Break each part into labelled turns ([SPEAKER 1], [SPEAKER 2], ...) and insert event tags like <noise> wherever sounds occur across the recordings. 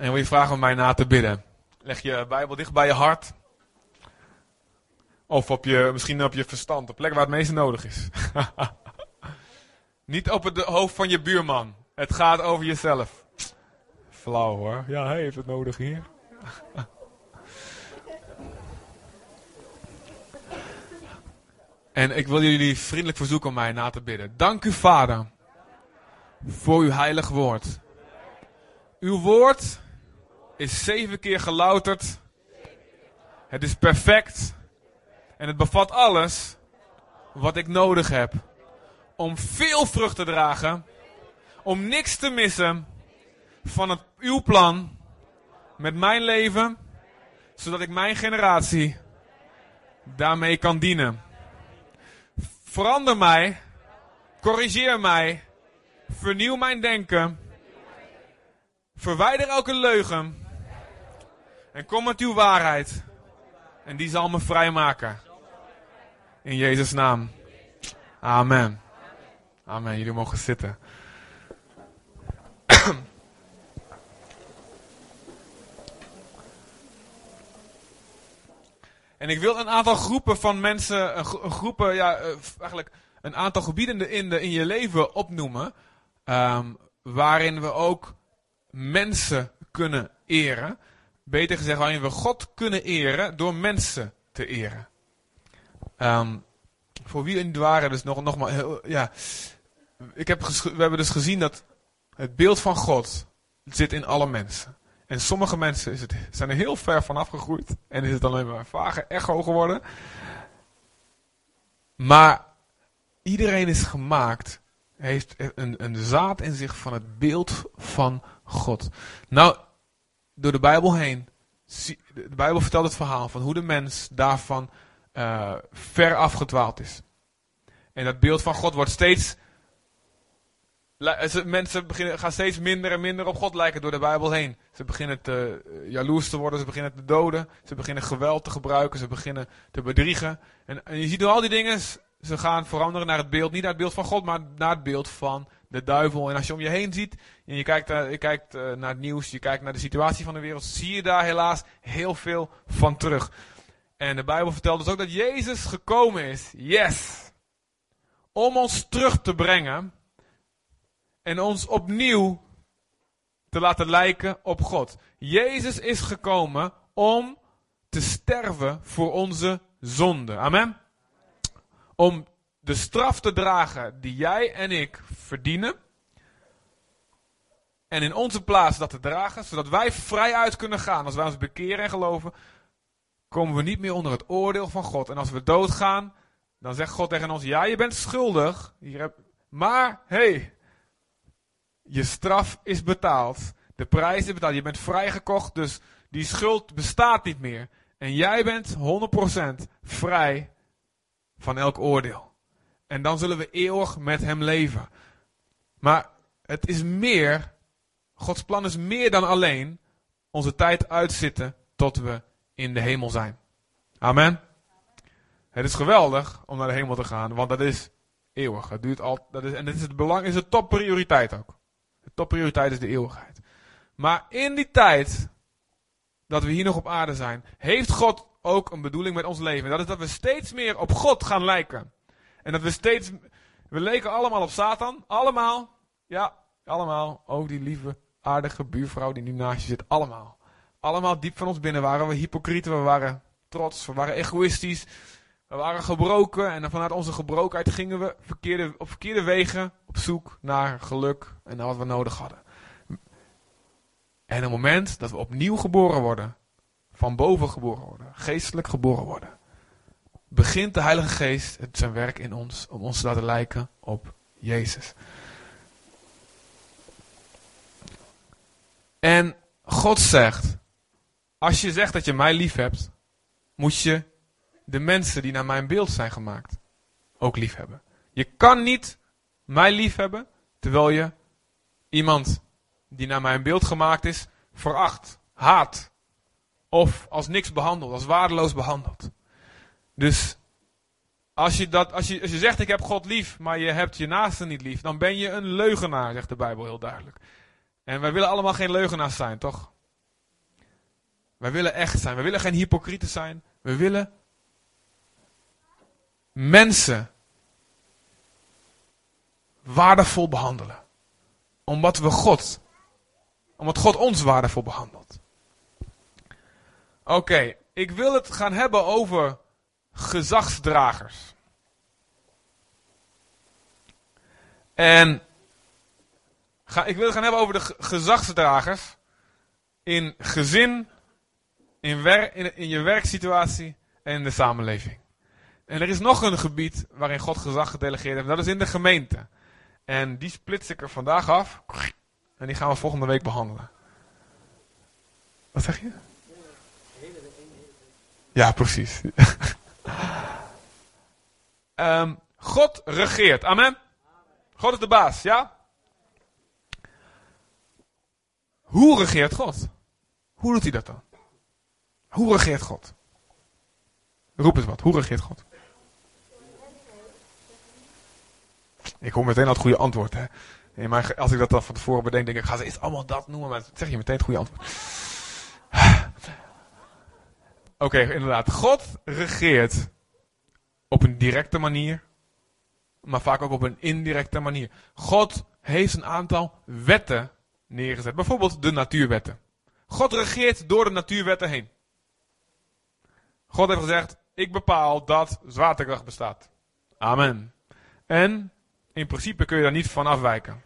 [SPEAKER 1] En wil je vragen om mij na te bidden. Leg je Bijbel dicht bij je hart. Of op je, misschien op je verstand, de plek waar het meest nodig is. <laughs> Niet op het hoofd van je buurman. Het gaat over jezelf. Flauw hoor. Ja, hij heeft het nodig hier. <laughs> en ik wil jullie vriendelijk verzoeken om mij na te bidden. Dank u, Vader, voor uw heilig woord. Uw woord is zeven keer gelouterd. Het is perfect. En het bevat alles wat ik nodig heb om veel vrucht te dragen. Om niks te missen van het, uw plan met mijn leven. Zodat ik mijn generatie daarmee kan dienen. Verander mij. Corrigeer mij. Vernieuw mijn denken. Verwijder elke leugen. En kom met uw waarheid. En die zal me vrijmaken. In Jezus' naam. Amen. Amen. Jullie mogen zitten. En ik wil een aantal groepen van mensen, groepen, ja, eh, eigenlijk een aantal gebieden in, de, in je leven opnoemen. Um, waarin we ook mensen kunnen eren. Beter gezegd, waarin we God kunnen eren door mensen te eren. Um, voor wie niet waren, dus nog, nogmaals, ja. Ik heb we hebben dus gezien dat het beeld van God zit in alle mensen. En sommige mensen is het, zijn er heel ver van afgegroeid. En is het alleen maar een vage echo geworden. Maar iedereen is gemaakt, heeft een, een zaad in zich van het beeld van God. Nou, door de Bijbel heen, de Bijbel vertelt het verhaal van hoe de mens daarvan uh, ver afgedwaald is. En dat beeld van God wordt steeds. Mensen beginnen, gaan steeds minder en minder op God lijken door de Bijbel heen. Ze beginnen te, uh, jaloers te worden, ze beginnen te doden, ze beginnen geweld te gebruiken, ze beginnen te bedriegen. En, en je ziet door al die dingen, ze gaan veranderen naar het beeld, niet naar het beeld van God, maar naar het beeld van de duivel. En als je om je heen ziet, en je kijkt, uh, je kijkt uh, naar het nieuws, je kijkt naar de situatie van de wereld, zie je daar helaas heel veel van terug. En de Bijbel vertelt dus ook dat Jezus gekomen is. Yes! Om ons terug te brengen. En ons opnieuw te laten lijken op God. Jezus is gekomen om te sterven voor onze zonde. Amen. Om de straf te dragen die jij en ik verdienen. En in onze plaats dat te dragen, zodat wij vrij uit kunnen gaan als wij ons bekeren en geloven komen we niet meer onder het oordeel van God. En als we doodgaan, dan zegt God tegen ons: Ja, je bent schuldig. Maar, hey, je straf is betaald. De prijs is betaald. Je bent vrijgekocht, dus die schuld bestaat niet meer. En jij bent 100% vrij van elk oordeel. En dan zullen we eeuwig met hem leven. Maar het is meer, Gods plan is meer dan alleen onze tijd uitzitten tot we in de hemel zijn. Amen. Het is geweldig om naar de hemel te gaan, want dat is eeuwig. Het duurt al, dat is, en dit is het belang, is de topprioriteit ook. De topprioriteit is de eeuwigheid. Maar in die tijd dat we hier nog op aarde zijn, heeft God ook een bedoeling met ons leven. Dat is dat we steeds meer op God gaan lijken. En dat we steeds, we leken allemaal op Satan. Allemaal. Ja, allemaal. Ook die lieve, aardige buurvrouw die nu naast je zit. Allemaal allemaal diep van ons binnen waren we hypocrieten, we waren trots, we waren egoïstisch, we waren gebroken en vanuit onze gebrokenheid gingen we verkeerde, op verkeerde wegen op zoek naar geluk en naar wat we nodig hadden. En het moment dat we opnieuw geboren worden, van boven geboren worden, geestelijk geboren worden, begint de Heilige Geest het zijn werk in ons om ons te laten lijken op Jezus. En God zegt, als je zegt dat je mij lief hebt, moet je de mensen die naar mijn beeld zijn gemaakt ook lief hebben. Je kan niet mij lief hebben terwijl je iemand die naar mijn beeld gemaakt is veracht, haat of als niks behandelt, als waardeloos behandelt. Dus als je, dat, als, je, als je zegt ik heb God lief, maar je hebt je naaste niet lief, dan ben je een leugenaar, zegt de Bijbel heel duidelijk. En wij willen allemaal geen leugenaars zijn, toch? Wij willen echt zijn. We willen geen hypocrieten zijn. We willen mensen waardevol behandelen. Omdat we God, omdat God ons waardevol behandelt. Oké, ik wil het gaan hebben over gezagsdragers. En ga, ik wil het gaan hebben over de gezagsdragers in gezin, in, wer, in, je werksituatie en in de samenleving. En er is nog een gebied waarin God gezag gedelegeerd heeft, dat is in de gemeente. En die splits ik er vandaag af en die gaan we volgende week behandelen. Wat zeg je? Ja, precies. <laughs> um, God regeert. Amen. God is de baas, ja? Hoe regeert God? Hoe doet hij dat dan? Hoe regeert God? Roep eens wat. Hoe regeert God? Ik hoor meteen al het goede antwoord. Hè? Als ik dat dan van tevoren bedenk, denk ik, ga ze eens allemaal dat noemen, maar zeg je meteen het goede antwoord. Oké, inderdaad. God regeert op een directe manier, maar vaak ook op een indirecte manier. God heeft een aantal wetten neergezet. Bijvoorbeeld de natuurwetten. God regeert door de natuurwetten heen. God heeft gezegd, ik bepaal dat zwaartekracht bestaat. Amen. En in principe kun je daar niet van afwijken.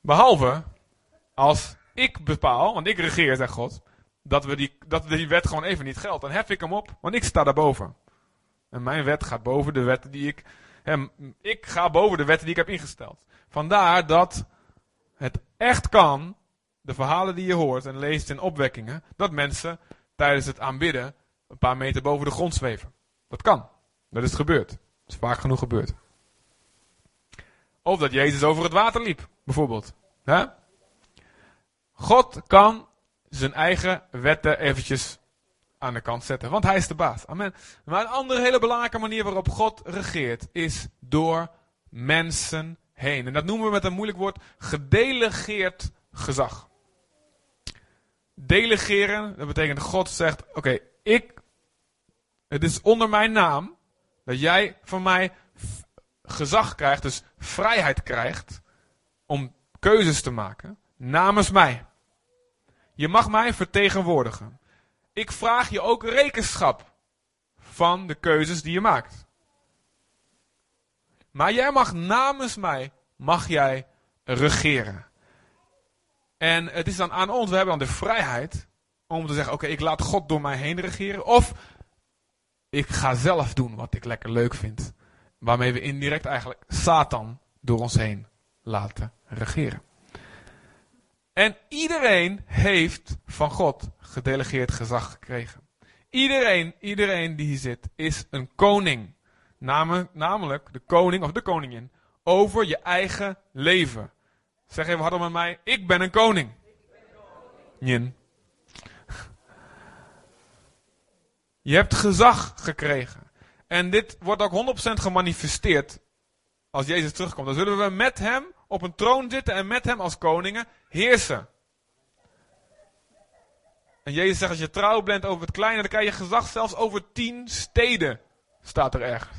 [SPEAKER 1] Behalve als ik bepaal, want ik regeer, zegt God, dat, we die, dat die wet gewoon even niet geldt. Dan hef ik hem op, want ik sta daarboven. En mijn wet gaat boven de wetten die ik. Hem, ik ga boven de wetten die ik heb ingesteld. Vandaar dat het echt kan, de verhalen die je hoort en leest in opwekkingen, dat mensen tijdens het aanbidden een paar meter boven de grond zweven. Dat kan. Dat is gebeurd. Dat is vaak genoeg gebeurd. Of dat Jezus over het water liep, bijvoorbeeld. God kan zijn eigen wetten eventjes aan de kant zetten. Want hij is de baas. Amen. Maar een andere hele belangrijke manier waarop God regeert is door mensen heen. En dat noemen we met een moeilijk woord gedelegeerd gezag. Delegeren, dat betekent God zegt: Oké, ik, het is onder mijn naam dat jij van mij gezag krijgt, dus vrijheid krijgt om keuzes te maken namens mij. Je mag mij vertegenwoordigen. Ik vraag je ook rekenschap van de keuzes die je maakt. Maar jij mag namens mij, mag jij regeren. En het is dan aan ons, we hebben dan de vrijheid om te zeggen, oké, ik laat God door mij heen regeren. Of ik ga zelf doen wat ik lekker leuk vind. Waarmee we indirect eigenlijk Satan door ons heen laten regeren. En iedereen heeft van God gedelegeerd gezag gekregen. Iedereen, iedereen die hier zit, is een koning. namelijk de koning of de koningin over je eigen leven. Zeg even hardop met mij, ik ben een koning. Njen. Je hebt gezag gekregen. En dit wordt ook 100% gemanifesteerd als Jezus terugkomt. Dan zullen we met hem op een troon zitten en met hem als koningen heersen. En Jezus zegt, als je trouw bent over het kleine, dan krijg je gezag zelfs over tien steden. Staat er ergens.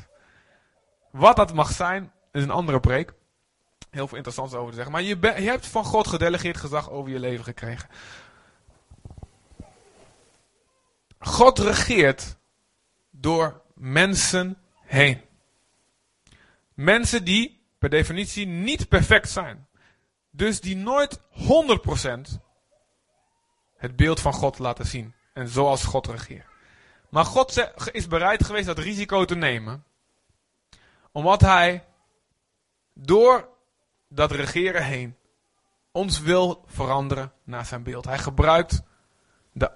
[SPEAKER 1] Wat dat mag zijn, is een andere preek. Heel veel interessants over te zeggen. Maar je, je hebt van God gedelegeerd gezag over je leven gekregen. God regeert door mensen heen. Mensen die per definitie niet perfect zijn. Dus die nooit 100% het beeld van God laten zien. En zoals God regeert. Maar God is bereid geweest dat risico te nemen. Omdat hij door dat regeren heen ons wil veranderen naar zijn beeld. Hij gebruikt de,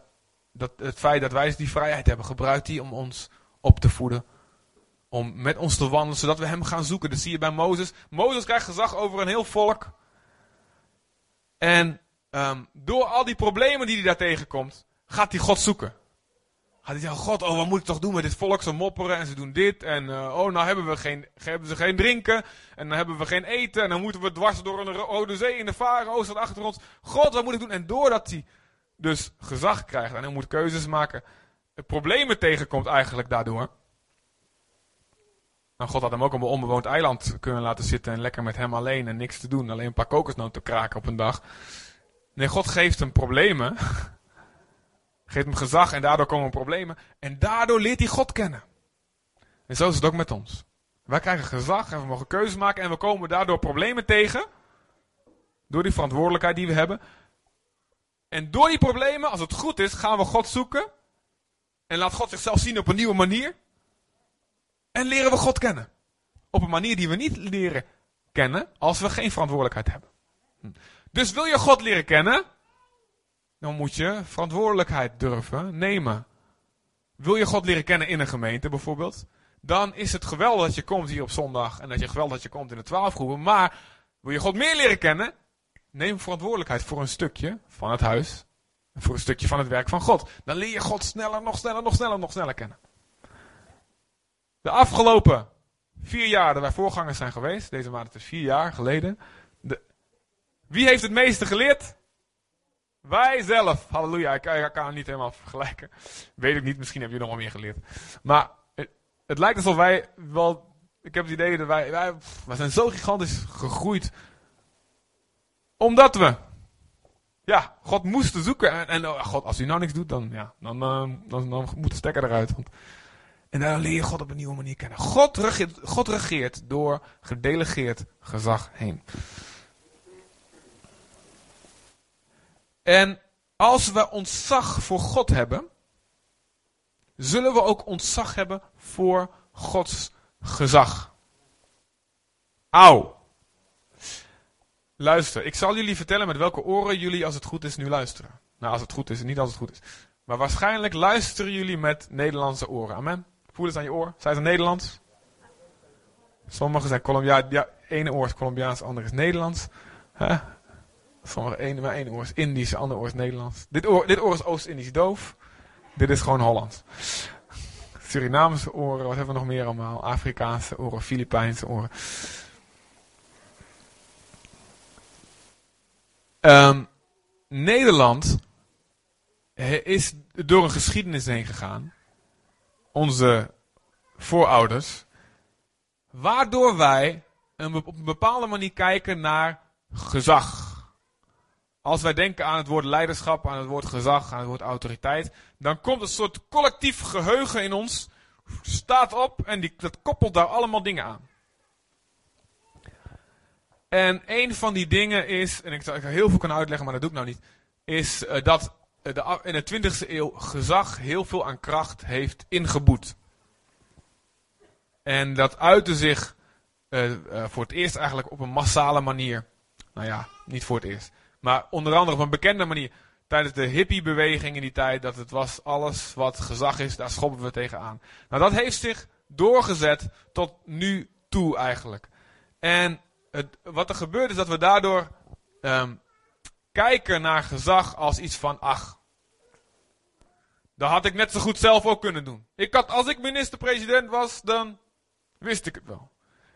[SPEAKER 1] dat, het feit dat wij die vrijheid hebben, gebruikt hij om ons op te voeden. Om met ons te wandelen, zodat we hem gaan zoeken. Dat zie je bij Mozes. Mozes krijgt gezag over een heel volk. En um, door al die problemen die hij daar tegenkomt, gaat hij God zoeken. Gaat hij zeggen, God, oh wat moet ik toch doen met dit volk? Ze mopperen en ze doen dit. En uh, oh, nou hebben we geen, hebben ze geen drinken. En dan hebben we geen eten. En dan moeten we dwars door een rode zee in de Farao staat achter ons. God, wat moet ik doen? En doordat hij dus gezag krijgt en hij moet keuzes maken, problemen tegenkomt eigenlijk daardoor. Nou, God had hem ook op een onbewoond eiland kunnen laten zitten en lekker met hem alleen en niks te doen. Alleen een paar kokosnoten te kraken op een dag. Nee, God geeft hem problemen. <laughs> geeft hem gezag en daardoor komen problemen. En daardoor leert hij God kennen. En zo is het ook met ons. Wij krijgen gezag en we mogen keuzes maken en we komen daardoor problemen tegen. Door die verantwoordelijkheid die we hebben. En door die problemen, als het goed is, gaan we God zoeken. En laat God zichzelf zien op een nieuwe manier. En leren we God kennen. Op een manier die we niet leren kennen als we geen verantwoordelijkheid hebben. Hm. Dus wil je God leren kennen, dan moet je verantwoordelijkheid durven nemen. Wil je God leren kennen in een gemeente bijvoorbeeld, dan is het geweldig dat je komt hier op zondag en dat je geweldig dat je komt in de twaalfgroepen. Maar wil je God meer leren kennen, neem verantwoordelijkheid voor een stukje van het huis. Voor een stukje van het werk van God. Dan leer je God sneller, nog sneller, nog sneller, nog sneller kennen. De afgelopen vier jaar dat wij voorgangers zijn geweest, deze maand is vier jaar geleden. De, wie heeft het meeste geleerd? Wij zelf. Halleluja. Ik, ik, kan het niet helemaal vergelijken. Weet ik niet, misschien heb je nog wel meer geleerd. Maar het, het, lijkt alsof wij wel. Ik heb het idee dat wij. Wij, wij zijn zo gigantisch gegroeid. Omdat we. Ja, God moesten zoeken. En, en oh, God, als hij nou niks doet, dan, ja, dan, dan, dan, dan moet de stekker eruit. Want en dan leer je God op een nieuwe manier kennen. God regeert, God regeert door gedelegeerd gezag heen. En als we ontzag voor God hebben, zullen we ook ontzag hebben voor Gods gezag. Auw. Luister, ik zal jullie vertellen met welke oren jullie als het goed is nu luisteren. Nou, als het goed is niet als het goed is. Maar waarschijnlijk luisteren jullie met Nederlandse oren. Amen. Voel het aan je oor. Zijn ze Nederlands? Sommige zijn Colombiaans. Ja, ene oor is Colombiaans, andere is Nederlands. Huh? Sommige ene, maar ene oor is Indisch, andere oor is Nederlands. Dit oor, dit oor is Oost-Indisch doof. Dit is gewoon Hollands. Surinaamse oren, wat hebben we nog meer allemaal? Afrikaanse oren, Filipijnse oren. Um, Nederland is door een geschiedenis heen gegaan onze voorouders, waardoor wij op een bepaalde manier kijken naar gezag. Als wij denken aan het woord leiderschap, aan het woord gezag, aan het woord autoriteit, dan komt een soort collectief geheugen in ons, staat op en die, dat koppelt daar allemaal dingen aan. En een van die dingen is, en ik zou heel veel kunnen uitleggen, maar dat doe ik nou niet, is uh, dat eh, de, in de 20e eeuw gezag heel veel aan kracht heeft ingeboet. En dat uitte zich uh, uh, voor het eerst eigenlijk op een massale manier. Nou ja, niet voor het eerst. Maar onder andere op een bekende manier. Tijdens de hippiebeweging in die tijd. Dat het was alles wat gezag is, daar schoppen we tegenaan. Nou dat heeft zich doorgezet tot nu toe eigenlijk. En het, wat er gebeurt is dat we daardoor um, kijken naar gezag als iets van, ach, dat had ik net zo goed zelf ook kunnen doen. Ik had, als ik minister-president was, dan wist ik het wel.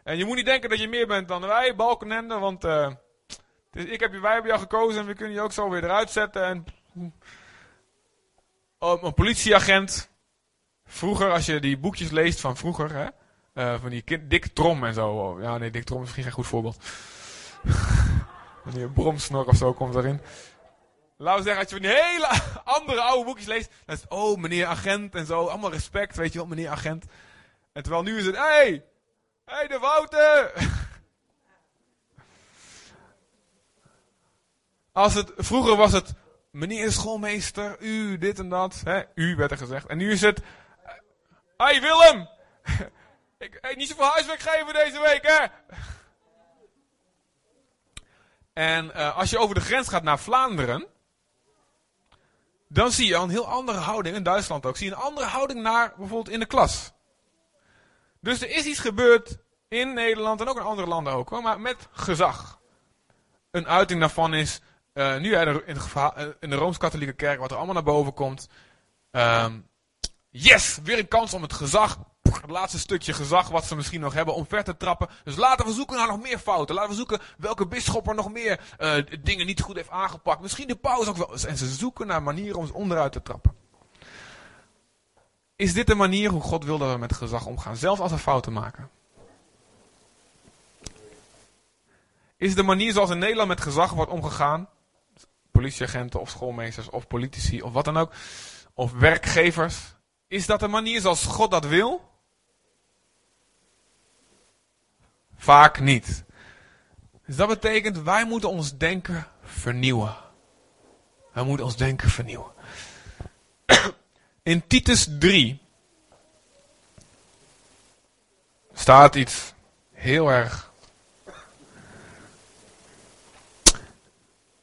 [SPEAKER 1] En je moet niet denken dat je meer bent dan wij, Balkenende, want uh, ik heb wij hebben jou gekozen en we kunnen je ook zo weer eruit zetten. En, oh, een politieagent, vroeger als je die boekjes leest van vroeger, hè, uh, van die kind, Dick Trom en zo. Ja, nee, Dick Trom is misschien geen goed voorbeeld. Wanneer Bromsnor of zo komt erin. Laten we zeggen, als je van die hele <laughs> andere oude boekjes leest, dan is oh, meneer agent en zo, allemaal respect, weet je wel, meneer agent. En terwijl nu is het, hé, hey, hey, de Wouter. <laughs> Als het, vroeger was het, meneer schoolmeester, u, dit en dat, hè, u werd er gezegd. En nu is het, hé hey, Willem, <laughs> ik, hey, niet zoveel huiswerk geven deze week, hè. En uh, als je over de grens gaat naar Vlaanderen, dan zie je een heel andere houding, in Duitsland ook, zie je een andere houding naar bijvoorbeeld in de klas. Dus er is iets gebeurd in Nederland en ook in andere landen ook, maar met gezag. Een uiting daarvan is, uh, nu in de, eh, in de Rooms-Katholieke Kerk, wat er allemaal naar boven komt. Um, yes, weer een kans om het gezag het laatste stukje gezag wat ze misschien nog hebben om ver te trappen. Dus laten we zoeken naar nog meer fouten. Laten we zoeken welke bisschop er nog meer uh, dingen niet goed heeft aangepakt. Misschien de paus ook wel. En ze zoeken naar manieren om ze onderuit te trappen. Is dit de manier hoe God wil dat we met gezag omgaan? Zelfs als we fouten maken. Is de manier zoals in Nederland met gezag wordt omgegaan? Politieagenten of schoolmeesters of politici of wat dan ook. Of werkgevers. Is dat de manier zoals God dat wil? Vaak niet. Dus dat betekent, wij moeten ons denken vernieuwen. Wij moeten ons denken vernieuwen. In Titus 3 staat iets heel erg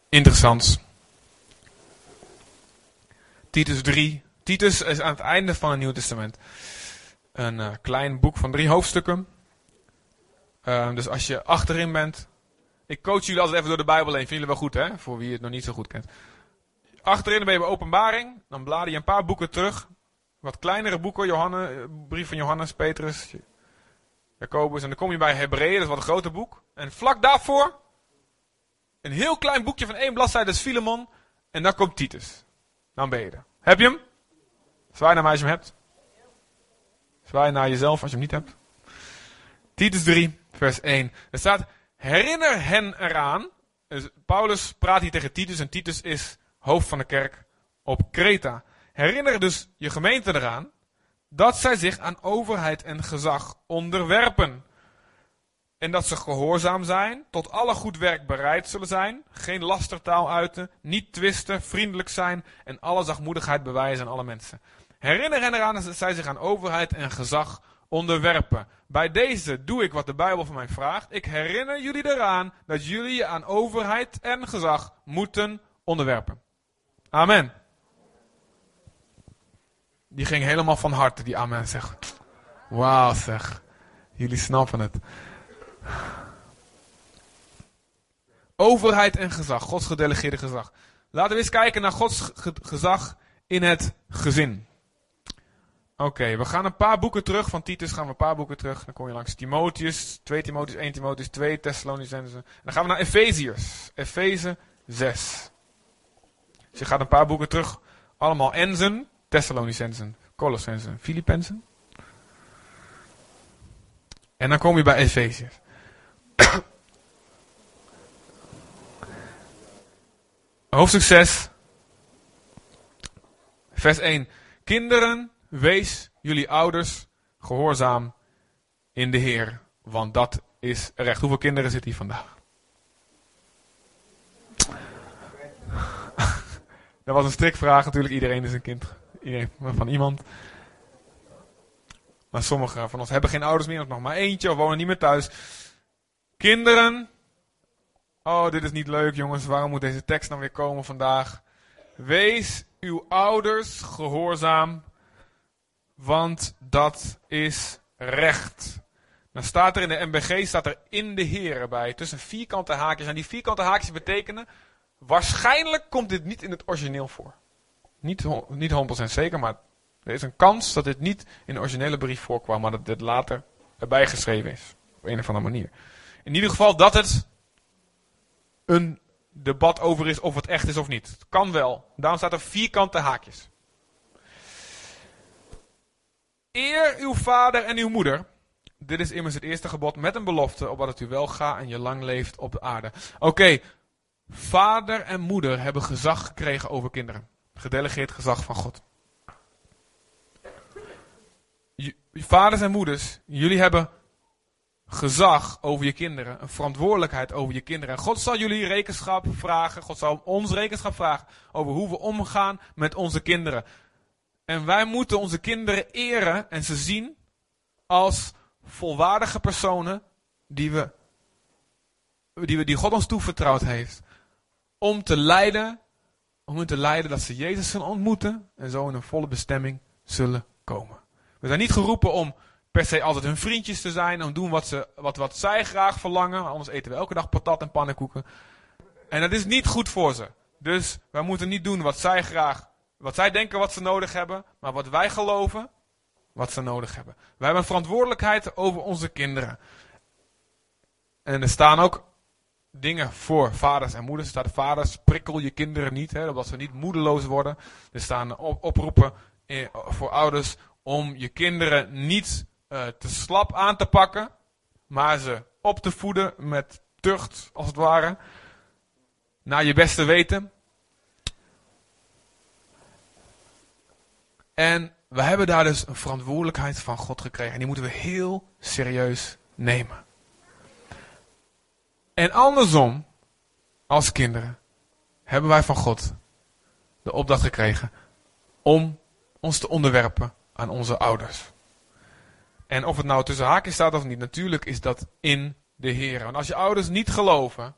[SPEAKER 1] interessants. Titus 3. Titus is aan het einde van het Nieuw Testament. Een uh, klein boek van drie hoofdstukken. Uh, dus als je achterin bent. Ik coach jullie altijd even door de Bijbel heen. Vinden jullie wel goed, hè? Voor wie het nog niet zo goed kent. Achterin ben je bij openbaring. Dan blader je een paar boeken terug. Wat kleinere boeken. Johannes, eh, brief van Johannes, Petrus, Jacobus. En dan kom je bij Hebreeën. Dat is wat een groter boek. En vlak daarvoor. Een heel klein boekje van één bladzijde. Dat is Filemon. En dan komt Titus. Dan ben je er. Heb je hem? Zwaai naar mij als je hem hebt. Zwaai naar jezelf als je hem niet hebt. Titus 3, vers 1. Er staat, herinner hen eraan. Dus Paulus praat hier tegen Titus en Titus is hoofd van de kerk op Kreta. Herinner dus je gemeente eraan dat zij zich aan overheid en gezag onderwerpen. En dat ze gehoorzaam zijn, tot alle goed werk bereid zullen zijn, geen lastertaal uiten, niet twisten, vriendelijk zijn en alle zachtmoedigheid bewijzen aan alle mensen. Herinner hen eraan dat zij zich aan overheid en gezag onderwerpen. Bij deze doe ik wat de Bijbel van mij vraagt. Ik herinner jullie eraan dat jullie je aan overheid en gezag moeten onderwerpen. Amen. Die ging helemaal van harte, die amen zeg. Wauw zeg. Jullie snappen het. Overheid en gezag, Gods gedelegeerde gezag. Laten we eens kijken naar Gods gezag in het gezin. Oké, we gaan een paar boeken terug. Van Titus gaan we een paar boeken terug. Dan kom je langs Timotheus, 2 Timotheus, 1 Timotheus, 2 Thessalonicenzen. Dan gaan we naar Efeziërs, Efeze 6. Dus je gaat een paar boeken terug. Allemaal Enzen, Thessalonicenzen, Colossensen, Filippenzen. En dan kom je bij Efeziërs. <coughs> Hoofdstuk 6, vers 1. Kinderen, wees jullie ouders gehoorzaam in de Heer, want dat is recht. Hoeveel kinderen zitten hier vandaag? <laughs> dat was een strikvraag natuurlijk. Iedereen is een kind iedereen, van iemand. Maar sommigen van ons hebben geen ouders meer, of nog maar eentje, of wonen niet meer thuis. Kinderen. Oh, dit is niet leuk, jongens. Waarom moet deze tekst dan weer komen vandaag? Wees uw ouders gehoorzaam, want dat is recht. Dan staat er in de MBG, staat er in de Heer bij, tussen vierkante haakjes. En die vierkante haakjes betekenen, waarschijnlijk komt dit niet in het origineel voor. Niet, niet 100% zeker, maar er is een kans dat dit niet in de originele brief voorkwam, maar dat dit later erbij geschreven is. Op een of andere manier. In ieder geval dat het een debat over is of het echt is of niet. Het kan wel. Daarom staat er vierkante haakjes. Eer uw vader en uw moeder. Dit is immers het eerste gebod met een belofte, opdat het u wel gaat en je lang leeft op de aarde. Oké, vader en moeder hebben gezag gekregen over kinderen. Gedelegeerd gezag van God. vaders en moeders, jullie hebben gezag over je kinderen, een verantwoordelijkheid over je kinderen. En God zal jullie rekenschap vragen, God zal ons rekenschap vragen over hoe we omgaan met onze kinderen. En wij moeten onze kinderen eren en ze zien als volwaardige personen die, we, die, we, die God ons toevertrouwd heeft. Om te leiden, om hun te leiden dat ze Jezus zullen ontmoeten en zo in een volle bestemming zullen komen. We zijn niet geroepen om per se altijd hun vriendjes te zijn. Om doen wat, ze, wat, wat zij graag verlangen. Anders eten we elke dag patat en pannenkoeken. En dat is niet goed voor ze. Dus wij moeten niet doen wat zij graag, wat zij denken wat ze nodig hebben. Maar wat wij geloven. wat ze nodig hebben. Wij hebben een verantwoordelijkheid over onze kinderen. En er staan ook dingen voor vaders en moeders. Er staat vaders, prikkel je kinderen niet, hè, opdat ze niet moedeloos worden. Er staan oproepen eh, voor ouders om je kinderen niet uh, te slap aan te pakken, maar ze op te voeden met tucht, als het ware. Naar je beste weten. En we hebben daar dus een verantwoordelijkheid van God gekregen. En die moeten we heel serieus nemen. En andersom, als kinderen, hebben wij van God de opdracht gekregen om ons te onderwerpen aan onze ouders. En of het nou tussen haakjes staat of niet, natuurlijk is dat in de Heer. Want als je ouders niet geloven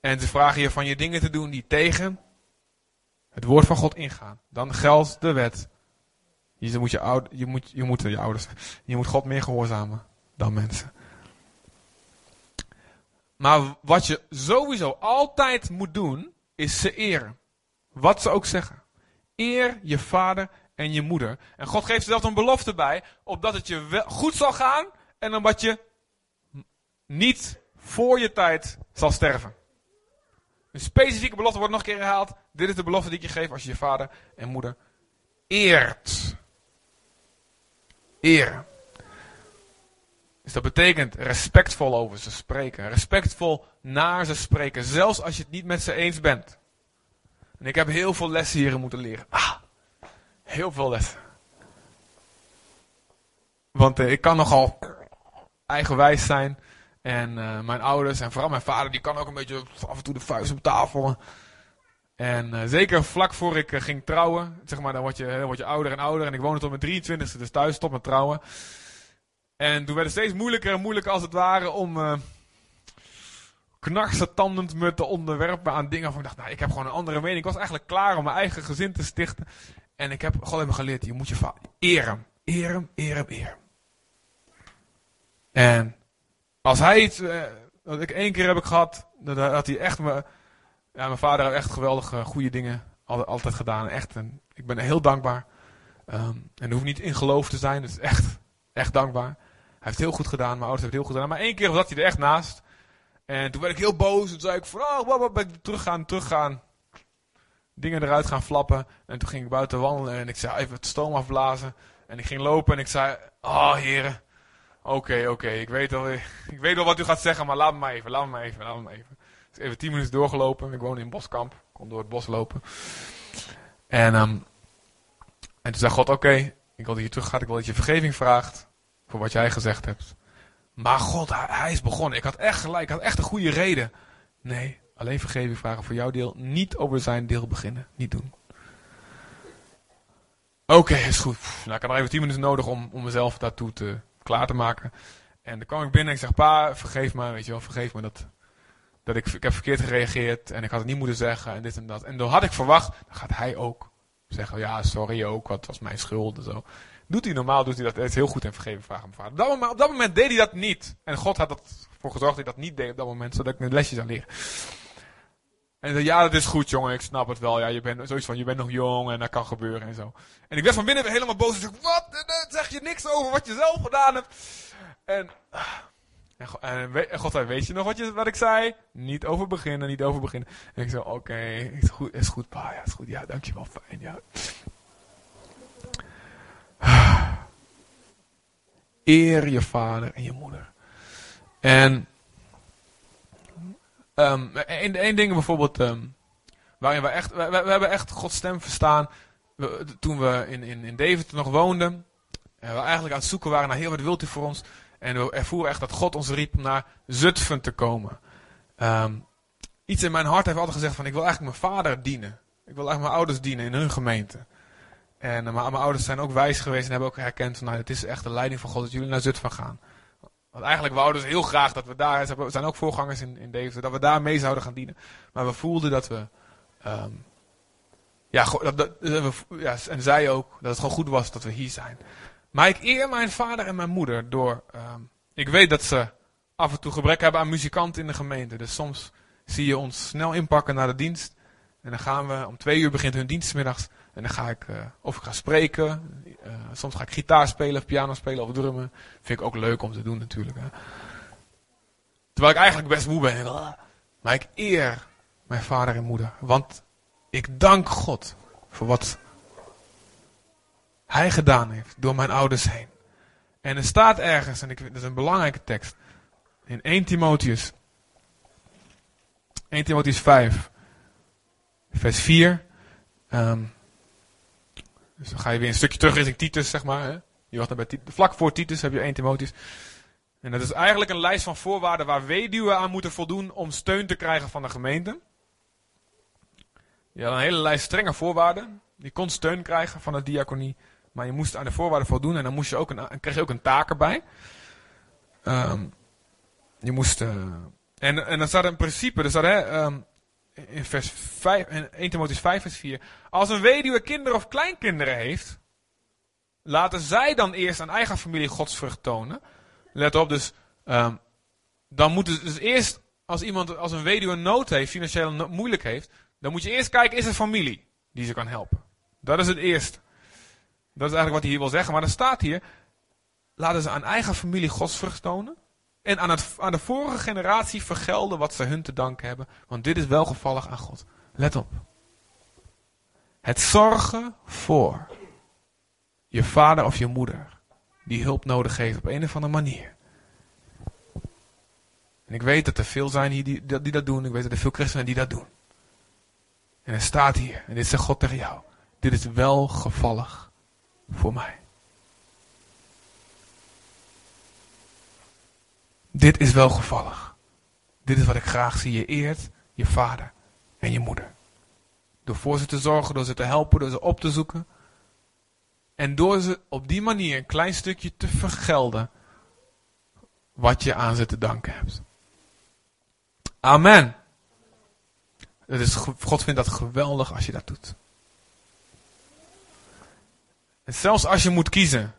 [SPEAKER 1] en ze vragen je van je dingen te doen die tegen het woord van God ingaan, dan geldt de wet. Je moet je, ouder, je, moet, je je ouders, je moet God meer gehoorzamen dan mensen. Maar wat je sowieso altijd moet doen, is ze eren. Wat ze ook zeggen. Eer je vader en je moeder. En God geeft zelfs een belofte bij, opdat het je goed zal gaan en omdat je niet voor je tijd zal sterven. Een specifieke belofte wordt nog een keer herhaald. Dit is de belofte die ik je geef als je je vader en moeder eert. Eren. Dus dat betekent respectvol over ze spreken. Respectvol naar ze spreken. Zelfs als je het niet met ze eens bent. En ik heb heel veel lessen hierin moeten leren. Ah, heel veel lessen. Want uh, ik kan nogal eigenwijs zijn. En uh, mijn ouders en vooral mijn vader, die kan ook een beetje af en toe de vuist op tafel. En uh, zeker vlak voor ik ging trouwen, zeg maar, dan word, je, word je ouder en ouder. En ik woonde tot mijn 23e, dus thuis, tot mijn trouwen. En toen werd het steeds moeilijker en moeilijker als het ware om uh, knarsetandend me te onderwerpen aan dingen waarvan ik dacht, nou, ik heb gewoon een andere mening. Ik was eigenlijk klaar om mijn eigen gezin te stichten. En ik heb gewoon even geleerd, je moet je vader eren. Eren, eren. En als hij iets, uh, dat ik één keer heb gehad, dat hij echt me, ja, mijn vader heeft echt geweldige, goede dingen altijd, gedaan. Echt, en ik ben heel dankbaar. Um, en hoeft niet in geloof te zijn, dus echt, echt dankbaar. Hij heeft heel goed gedaan, mijn ouders hebben heel goed gedaan. Maar één keer zat hij er echt naast. En toen werd ik heel boos. En toen zei ik van, oh, wat, ik teruggaan, teruggaan. Dingen eruit gaan flappen. En toen ging ik buiten wandelen en ik zei even het stoom afblazen. En ik ging lopen en ik zei, oh heren. Oké, oké, ik, weet wel, <laughs> ik weet wel wat u gaat zeggen, maar laat me maar even, laat me maar even, laat me even. Even tien minuten doorgelopen. Ik woon in Boskamp. Kon door het bos lopen. En, um, en toen zei God, oké, ik wil dat je terug gaat, ik wil dat je vergeving vraagt voor wat jij gezegd hebt. Maar God, hij, is begonnen. Ik had echt gelijk, ik had echt een goede reden. Nee, alleen vergeving vragen voor jouw deel. Niet over zijn deel beginnen. Niet doen. Oké, is goed. Nou, ik had nog even tien minuten nodig om, om mezelf daartoe te, klaar te maken. En dan kwam ik binnen en ik zeg, pa, vergeef me, weet je wel, vergeef me dat, dat ik, ik heb verkeerd gereageerd en ik had het niet moeten zeggen en dit en dat. En dan had ik verwacht, dan gaat hij ook zeggen, ja, sorry ook, wat was mijn schuld en zo. Doet hij normaal, doet hij dat. Het heel goed en vergeven vragen aan mijn vader. Op dat, moment, op dat moment deed hij dat niet. En God had ervoor gezorgd dat hij dat niet deed op dat moment, zodat ik een lesje zou leren. En zei, ja, dat is goed, jongen, ik snap het wel. Ja, je bent zoiets van, je bent nog jong en dat kan gebeuren en zo. En ik werd van binnen helemaal boos en zeg, wat? Zeg je niks over wat je zelf gedaan hebt. En, en, God weet je nog wat, je, wat ik zei? Niet over beginnen, niet over beginnen. En ik zei, oké, okay, is goed, is goed, pa, ja, is goed, ja, dankjewel, fijn, ja. Eer je vader en je moeder. En één ding bijvoorbeeld, um, waarin we echt, we, we, hebben echt Gods stem verstaan. Toen we in, in, in Deventer nog woonden. En we eigenlijk aan het zoeken waren naar heel wat wilt u voor ons. En we ervoeren echt dat God ons riep naar Zutphen te komen. Um, iets in mijn hart heeft altijd gezegd van ik wil eigenlijk mijn vader dienen. Ik wil eigenlijk mijn ouders dienen in hun gemeente. En uh, mijn, ouders zijn ook wijs geweest en hebben ook herkend van nou, het is echt de leiding van God dat jullie naar Zutphen gaan. Want eigenlijk wouden ze heel graag dat we daar, we zijn ook voorgangers in, in dat we daar mee zouden gaan dienen. Maar we voelden dat we, um, ja, dat, we, ja, en zij ook, dat het gewoon goed was dat we hier zijn. Maar ik eer mijn vader en mijn moeder door, um, ik weet dat ze af en toe gebrek hebben aan muzikanten in de gemeente. Dus soms zie je ons snel inpakken naar de dienst. En dan gaan we, om twee uur begint hun dienstmiddags En dan ga ik, uh, of ik ga spreken. Uh, soms ga ik gitaar spelen, of piano spelen, of drummen. Vind ik ook leuk om te doen natuurlijk. Hè. Terwijl ik eigenlijk best moe ben. Maar ik eer mijn vader en moeder. Want ik dank God voor wat hij gedaan heeft door mijn ouders heen. En er staat ergens, en ik, dat is een belangrijke tekst, in 1 Timotheus. 1 Timotheus 5, vers 4. Um, dus dan ga je weer een stukje terug richting Titus, zeg maar. Hè? Je was bij Titus, vlak voor Titus heb je 1 Timotheus. En dat is eigenlijk een lijst van voorwaarden waar weduwen aan moeten voldoen om steun te krijgen van de gemeente. Je had een hele lijst strenge voorwaarden. Je kon steun krijgen van de diaconie. Maar je moest aan de voorwaarden voldoen en dan moest je ook een, kreeg je ook een taak erbij. Um, je moest. Uh, en, en dan staat een principe, er staat hè, um, in, vers 5, in 1 Timotheus 5, vers 4. Als een weduwe kinderen of kleinkinderen heeft, laten zij dan eerst aan eigen familie godsvrucht tonen. Let op, dus. Um, dan moet het dus eerst, als iemand, als een weduwe nood heeft, financieel moeilijk heeft, dan moet je eerst kijken, is er familie die ze kan helpen? Dat is het eerste. Dat is eigenlijk wat hij hier wil zeggen. Maar dan staat hier, laten ze aan eigen familie godsvrucht tonen. En aan, het, aan de vorige generatie vergelden wat ze hun te danken hebben. Want dit is welgevallig aan God. Let op. Het zorgen voor je vader of je moeder. Die hulp nodig heeft op een of andere manier. En ik weet dat er veel zijn hier die, die, dat doen. Ik weet dat er veel christenen die dat doen. En er staat hier, en dit zegt God tegen jou. Dit is welgevallig voor mij. Dit is welgevallig. Dit is wat ik graag zie. Je eert je vader en je moeder. Door voor ze te zorgen, door ze te helpen, door ze op te zoeken. En door ze op die manier een klein stukje te vergelden wat je aan ze te danken hebt. Amen. Is, God vindt dat geweldig als je dat doet. En zelfs als je moet kiezen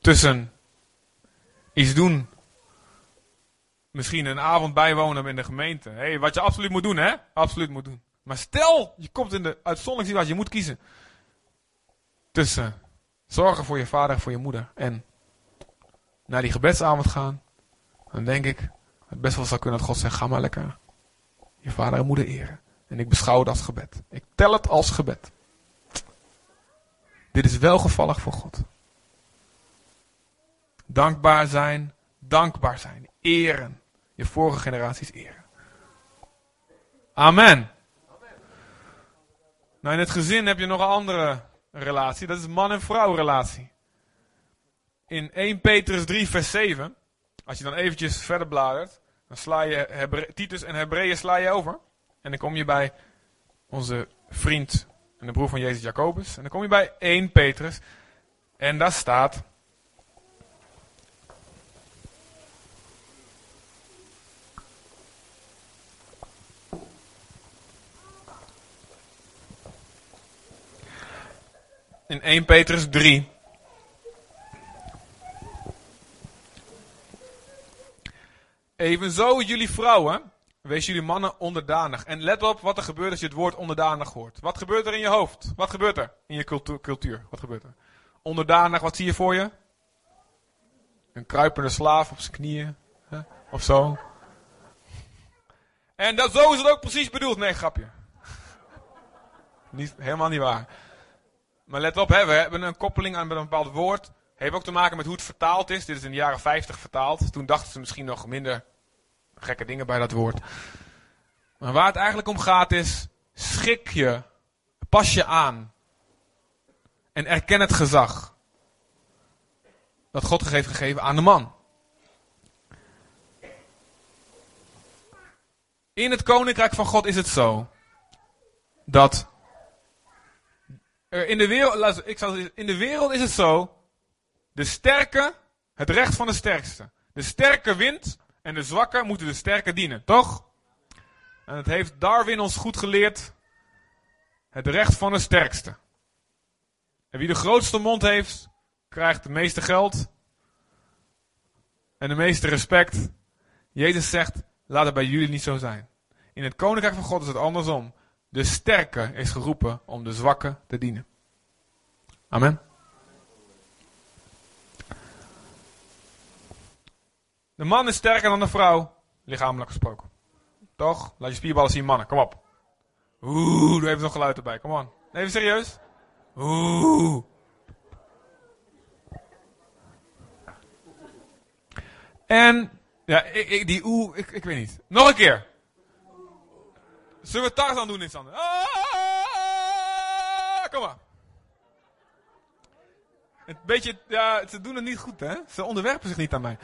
[SPEAKER 1] tussen iets doen, misschien een avond bijwonen in de gemeente. Hey, wat je absoluut moet doen, hè? Absoluut moet doen. Maar stel, je komt in de uitzonderlijke situatie, je moet kiezen tussen zorgen voor je vader en voor je moeder en naar die gebedsavond gaan. Dan denk ik, het best wel zou kunnen dat God zegt, ga maar lekker je vader en moeder eren. En ik beschouw het als gebed. Ik tel het als gebed. Dit is welgevallig voor God. Dankbaar zijn, dankbaar zijn, eren. Je vorige generaties eren. Amen. Nou, in het gezin heb je nog een andere relatie. Dat is man- en vrouw relatie. In 1 Petrus 3 vers 7. Als je dan eventjes verder bladert. Dan sla je Titus en Hebreeën sla je over. En dan kom je bij onze vriend en de broer van Jezus Jacobus. En dan kom je bij 1 Petrus. En daar staat. In 1 Petrus 3. Evenzo jullie vrouwen Wees jullie mannen onderdanig. En let op wat er gebeurt als je het woord onderdanig hoort. Wat gebeurt er in je hoofd? Wat gebeurt er in je cultuur? Wat gebeurt er? Onderdanig, wat zie je voor je? Een kruipende slaaf op zijn knieën. Hè? Of zo. En dat, zo is het ook precies bedoeld. Nee, grapje. niet, helemaal niet waar. Maar let op, hè, we hebben een koppeling aan met een bepaald woord. Heeft ook te maken met hoe het vertaald is. Dit is in de jaren 50 vertaald. Toen dachten ze misschien nog minder gekke dingen bij dat woord. Maar waar het eigenlijk om gaat is, schik je, pas je aan. En erken het gezag. Dat God heeft gegeven aan de man. In het koninkrijk van God is het zo. Dat in de wereld, ik zal, in de wereld is het zo. De sterke, het recht van de sterkste. De sterke wint en de zwakke moeten de sterke dienen, toch? En het heeft Darwin ons goed geleerd. Het recht van de sterkste. En wie de grootste mond heeft, krijgt het meeste geld. En de meeste respect. Jezus zegt, laat het bij jullie niet zo zijn. In het koninkrijk van God is het andersom. De sterke is geroepen om de zwakke te dienen. Amen. De man is sterker dan de vrouw, lichamelijk gesproken. Toch? Laat je spierballen zien, mannen. Kom op. Oeh, doe even zo'n geluid erbij. Kom on. Even serieus. Oeh. En, ja, ik, die oeh, ik, ik weet niet. Nog een keer. Zullen we Tarzan doen, Sander? Ah, kom maar. Een beetje, ja, ze doen het niet goed, hè? Ze onderwerpen zich niet aan mij.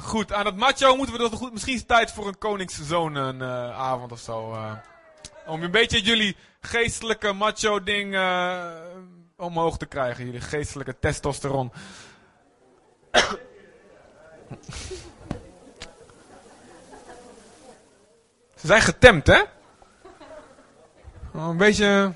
[SPEAKER 1] Goed, aan het macho moeten we dat goed. Misschien is het tijd voor een koningszoon een uh, avond of zo. Uh, om een beetje jullie geestelijke macho ding uh, omhoog te krijgen. Jullie geestelijke testosteron. Ze zijn getemd, hè? een beetje.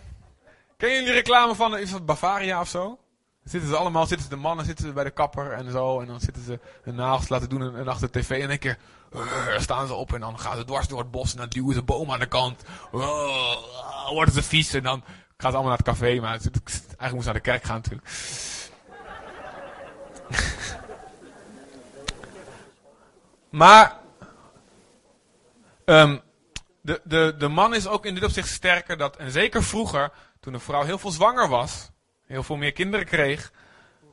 [SPEAKER 1] Ken jullie reclame van Bavaria of zo? Zitten ze allemaal, zitten de mannen zitten ze bij de kapper en zo. En dan zitten ze hun nagels laten doen en, achter de tv. En één keer uh, staan ze op en dan gaan ze dwars door het bos. En dan duwen ze boom aan de kant. Uh, worden ze vies en dan gaan ze allemaal naar het café. Maar eigenlijk moeten ze naar de kerk gaan natuurlijk. <laughs> maar um, de, de, de man is ook in dit opzicht sterker. Dat, en zeker vroeger, toen een vrouw heel veel zwanger was heel veel meer kinderen kreeg.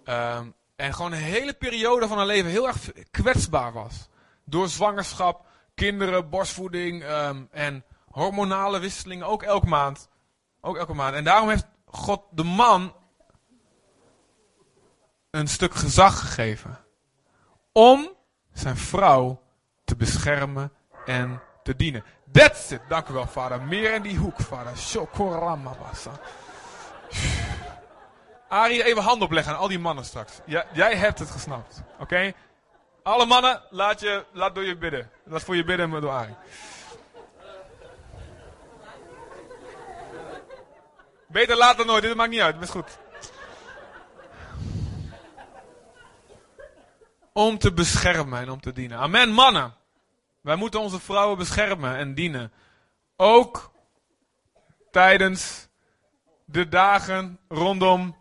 [SPEAKER 1] Um, en gewoon een hele periode van haar leven heel erg kwetsbaar was. Door zwangerschap, kinderen, borstvoeding um, en hormonale wisselingen, ook elke maand. Ook elke maand. En daarom heeft God de man een stuk gezag gegeven. Om zijn vrouw te beschermen en te dienen. That's it. Dank u wel, vader. Meer in die hoek, vader. Shokoramabasa. Arie, even hand opleggen aan al die mannen straks. Jij hebt het gesnapt. Oké? Alle mannen, laat, je, laat door je bidden. Laat voor je bidden door Arie. Beter later nooit, dit maakt niet uit, het is goed. Om te beschermen en om te dienen. Amen, mannen. Wij moeten onze vrouwen beschermen en dienen. Ook tijdens de dagen rondom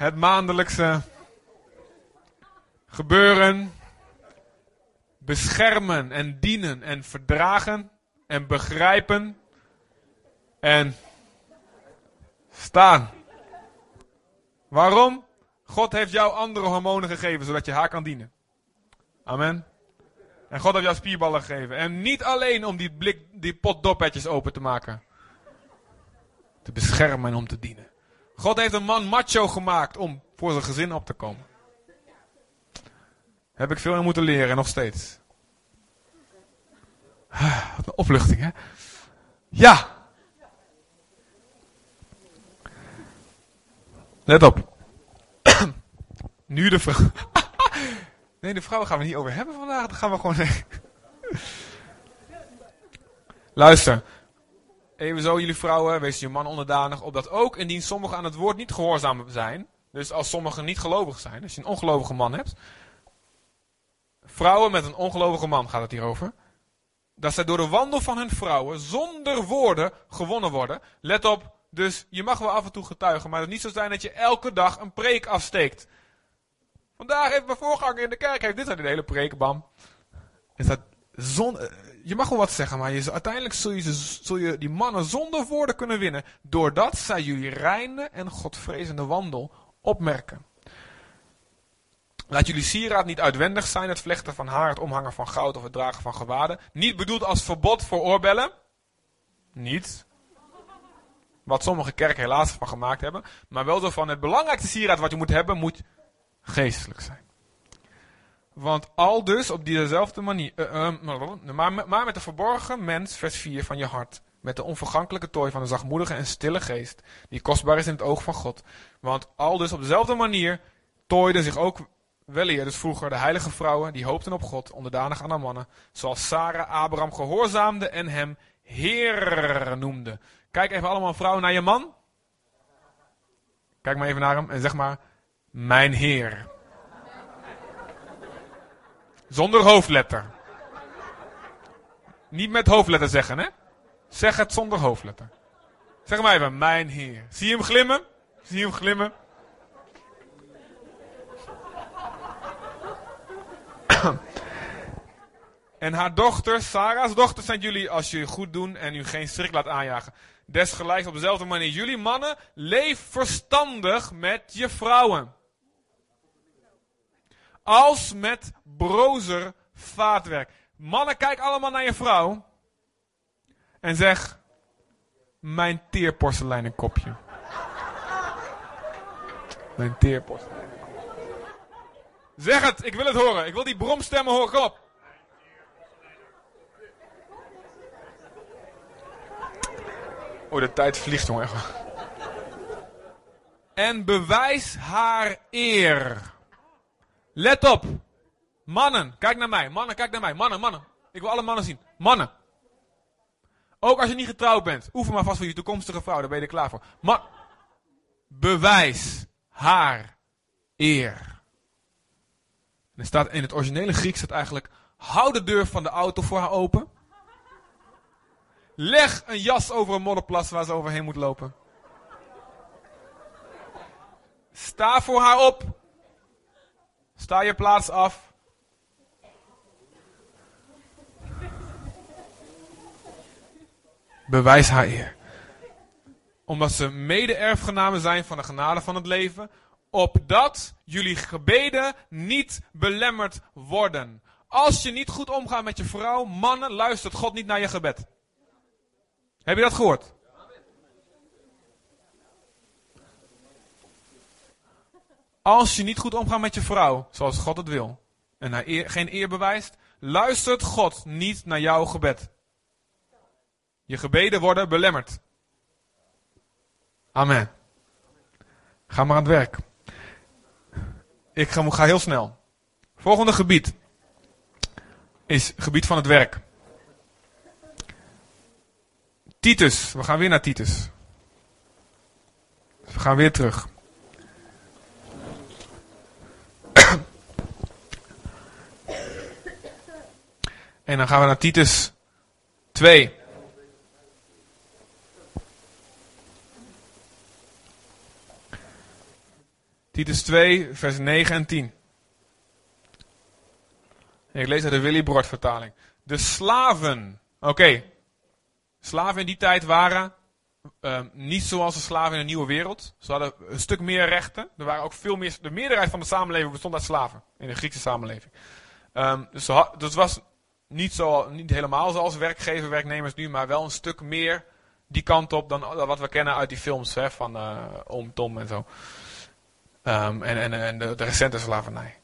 [SPEAKER 1] het maandelijkse gebeuren, beschermen en dienen en verdragen en begrijpen en staan. Waarom? God heeft jou andere hormonen gegeven zodat je haar kan dienen. Amen. En God heeft jou spierballen gegeven. En niet alleen om die, blik, die pot dopetjes open te maken. Te beschermen en om te dienen. God heeft een man macho gemaakt om voor zijn gezin op te komen. Heb ik veel in moeten leren, nog steeds. <sighs> Wat een opluchting, hè? Ja! Let op. <coughs> nu de vrouw. <coughs> nee, de vrouw gaan we niet over hebben vandaag. Dat gaan we gewoon. <laughs> Luister. Evenzo, jullie vrouwen, wees je man onderdanig, opdat ook indien sommigen aan het woord niet gehoorzaam zijn, dus als sommigen niet gelovig zijn, als je een ongelovige man hebt, vrouwen met een ongelovige man gaat het hier over, dat zij door de wandel van hun vrouwen zonder woorden gewonnen worden. Let op, dus je mag wel af en toe getuigen, maar het niet zo zijn dat je elke dag een preek afsteekt. Vandaag heeft mijn voorganger in de kerk, heeft dit aan de hele preek, bam. Is dat zon, je mag wel wat zeggen, maar je, uiteindelijk zul je, zul je die mannen zonder woorden kunnen winnen. Doordat zij jullie reine en godvrezende wandel opmerken. Laat jullie sieraad niet uitwendig zijn, het vlechten van haar, het omhangen van goud of het dragen van gewaden. Niet bedoeld als verbod voor oorbellen. Niet. Wat sommige kerken helaas van gemaakt hebben. Maar wel zo van het belangrijkste sieraad wat je moet hebben, moet geestelijk zijn. Want al dus op diezelfde manier, uh, maar, maar met de verborgen mens, vers 4 van je hart. Met de onvergankelijke tooi van de zachtmoedige en stille geest, die kostbaar is in het oog van God. Want al dus op dezelfde manier tooiden zich ook weleer dus vroeger de heilige vrouwen, die hoopten op God, onderdanig aan haar mannen. Zoals Sarah Abraham gehoorzaamde en hem Heer noemde. Kijk even allemaal vrouwen naar je man. Kijk maar even naar hem en zeg maar, mijn Heer. Zonder hoofdletter. Niet met hoofdletter zeggen, hè? Zeg het zonder hoofdletter. Zeg maar even, mijn Heer. Zie je hem glimmen? Zie je hem glimmen? <coughs> en haar dochter, Sarah's dochter, zijn jullie als je goed doen en u geen strik laat aanjagen. Desgelijks op dezelfde manier. Jullie mannen, leef verstandig met je vrouwen. Als met brozer vaatwerk. Mannen, kijk allemaal naar je vrouw. En zeg, mijn teerporseleinen kopje. Mijn teerporseleinen Zeg het, ik wil het horen. Ik wil die bromstemmen horen. Kom op. Oh, de tijd vliegt, jongen. En bewijs haar eer. Let op. Mannen, kijk naar mij. Mannen, kijk naar mij. Mannen, mannen. Ik wil alle mannen zien. Mannen. Ook als je niet getrouwd bent. Oefen maar vast voor je toekomstige vrouw. Daar ben je er klaar voor. Maar bewijs haar eer. er staat in het originele Grieks staat eigenlijk. Hou de deur van de auto voor haar open. Leg een jas over een modderplas waar ze overheen moet lopen. Sta voor haar op. Sta je plaats af. Bewijs haar eer. Omdat ze mede-erfgenamen zijn van de genade van het leven. Opdat jullie gebeden niet belemmerd worden. Als je niet goed omgaat met je vrouw, mannen, luistert God niet naar je gebed. Heb je dat gehoord? Als je niet goed omgaat met je vrouw, zoals God het wil, en haar eer, geen eer bewijst, luistert God niet naar jouw gebed. Je gebeden worden belemmerd. Amen. Ga maar aan het werk. Ik ga, ga heel snel. Volgende gebied is gebied van het werk. Titus, we gaan weer naar Titus. We gaan weer terug. En dan gaan we naar Titus 2. Titus 2, vers 9 en 10. Ik lees uit de Willy Brod vertaling. De slaven. Oké, Slaven in die tijd waren uh, niet zoals de slaven in de nieuwe wereld. Ze hadden een stuk meer rechten. Er waren ook veel meer. De meerderheid van de samenleving bestond uit slaven. In de Griekse samenleving. Um, dus dat was niet, zo, niet helemaal zoals werkgever, werknemers nu, maar wel een stuk meer die kant op dan wat we kennen uit die films hè, van uh, Oom Tom en zo. Um, en, en, en de, de recente slavernij.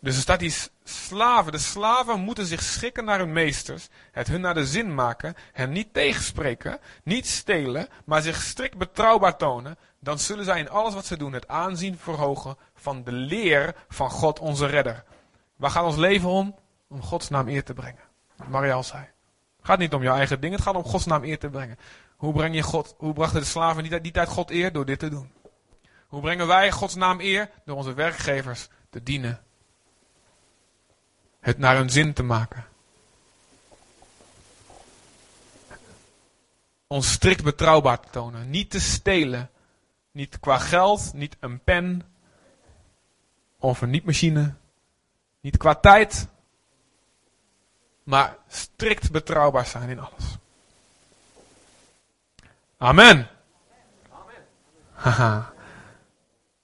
[SPEAKER 1] Dus er staat die slaven. De slaven moeten zich schikken naar hun meesters, het hun naar de zin maken, hen niet tegenspreken, niet stelen, maar zich strikt betrouwbaar tonen. Dan zullen zij in alles wat ze doen het aanzien verhogen van de leer van God onze redder. Waar gaat ons leven om? Om Gods naam eer te brengen. Wat Mariel zei. Het gaat niet om jouw eigen ding, het gaat om Gods naam eer te brengen. Hoe breng je God, hoe brachten de slaven die tijd God eer? Door dit te doen. Hoe brengen wij Gods naam eer? Door onze werkgevers te dienen het naar hun zin te maken. Ons strikt betrouwbaar te tonen. Niet te stelen. Niet qua geld, niet een pen. Of een niet-machine. Niet qua tijd. Maar strikt betrouwbaar zijn in alles. Amen. Haha.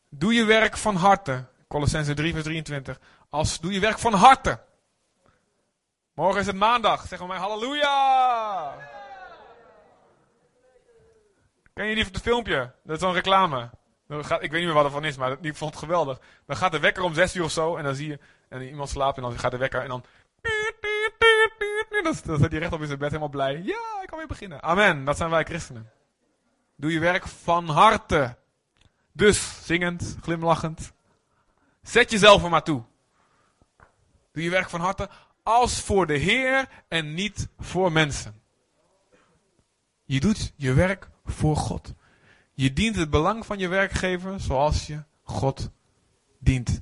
[SPEAKER 1] Doe je werk van harte. Colossense 3 vers 23. Als doe je werk van harte. Morgen is het maandag. Zeg maar halleluja. Ken je die van het filmpje? Dat is zo'n reclame. Ik weet niet meer wat er van is, maar die vond het geweldig. Dan gaat de wekker om zes uur of zo. En dan zie je. En iemand slaapt en dan gaat de wekker. En dan. Dan staat hij recht op in zijn bed helemaal blij. Ja, ik kan weer beginnen. Amen. Dat zijn wij christenen. Doe je werk van harte. Dus, zingend, glimlachend. Zet jezelf er maar toe. Doe je werk van harte als voor de Heer en niet voor mensen. Je doet je werk voor God. Je dient het belang van je werkgever zoals je God dient.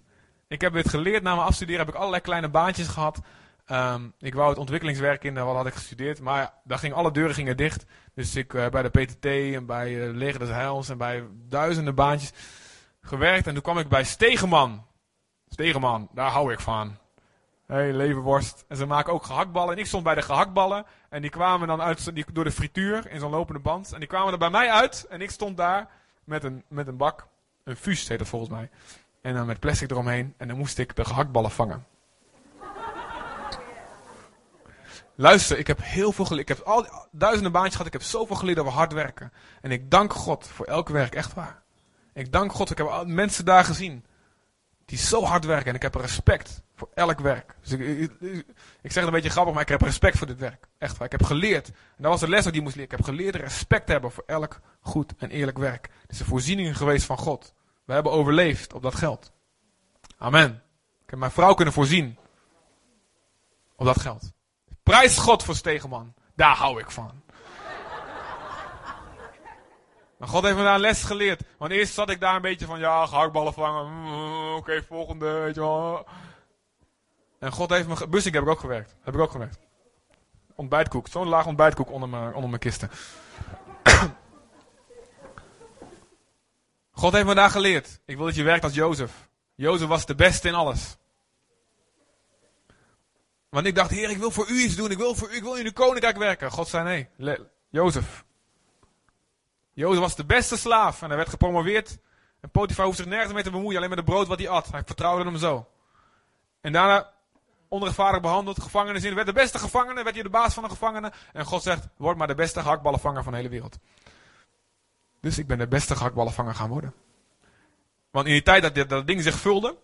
[SPEAKER 1] Ik heb dit geleerd na mijn afstuderen, heb ik allerlei kleine baantjes gehad. Ehm, ik wou het ontwikkelingswerk in, wat had ik gestudeerd. Maar daar gingen alle deuren gingen dicht. Dus ik uh, bij de PTT en bij uh, Leger des Heils en bij duizenden baantjes gewerkt. En toen kwam ik bij Stegeman. Stegeman, daar hou ik van. Hé, hey, leverworst. En ze maken ook gehaktballen. En ik stond bij de gehaktballen. En die kwamen dan uit, die, door de frituur in zo'n lopende band. En die kwamen er bij mij uit. En ik stond daar met een, met een bak. Een fus heet dat volgens mij. En dan met plastic eromheen. En dan moest ik de gehaktballen vangen. Luister, ik heb heel veel geleerd. Ik heb al duizenden baantjes gehad. Ik heb zoveel geleerd over hard werken. En ik dank God voor elk werk, echt waar. Ik dank God. Ik heb mensen daar gezien. Die zo hard werken. En ik heb respect voor elk werk. Dus ik, zeg het een beetje grappig, maar ik heb respect voor dit werk. Echt waar. Ik heb geleerd. En dat was de les die ik moest leren. Ik heb geleerd respect te hebben voor elk goed en eerlijk werk. Het is een voorziening geweest van God. We hebben overleefd op dat geld. Amen. Ik heb mijn vrouw kunnen voorzien. Op dat geld. Prijs God voor Stegeman. Daar hou ik van. Maar God heeft me daar een les geleerd. Want eerst zat ik daar een beetje van, ja, gehaktballen vangen. Mm, oké, volgende, weet je wel. En God heeft me... Bussing heb ik ook gewerkt. Heb ik ook gewerkt. Ontbijtkoek. Zo'n laag ontbijtkoek onder mijn, onder mijn kisten. <coughs> God heeft me daar geleerd. Ik wil dat je werkt als Jozef. Jozef was de beste in alles. Want ik dacht, Heer, ik wil voor u iets doen. Ik wil, voor u, ik wil in uw koninkrijk werken. God zei nee. Jozef. Jozef was de beste slaaf. En hij werd gepromoveerd. En Potifar hoeft zich nergens mee te bemoeien. Alleen met het brood wat hij at. Hij vertrouwde hem zo. En daarna onrechtvaardig behandeld. Gevangenis in. Werd de beste gevangene. Werd hij de baas van de gevangenen. En God zegt, word maar de beste gehaktballenvanger van de hele wereld. Dus ik ben de beste gehaktballenvanger gaan worden. Want in die tijd dat, dat ding zich vulde,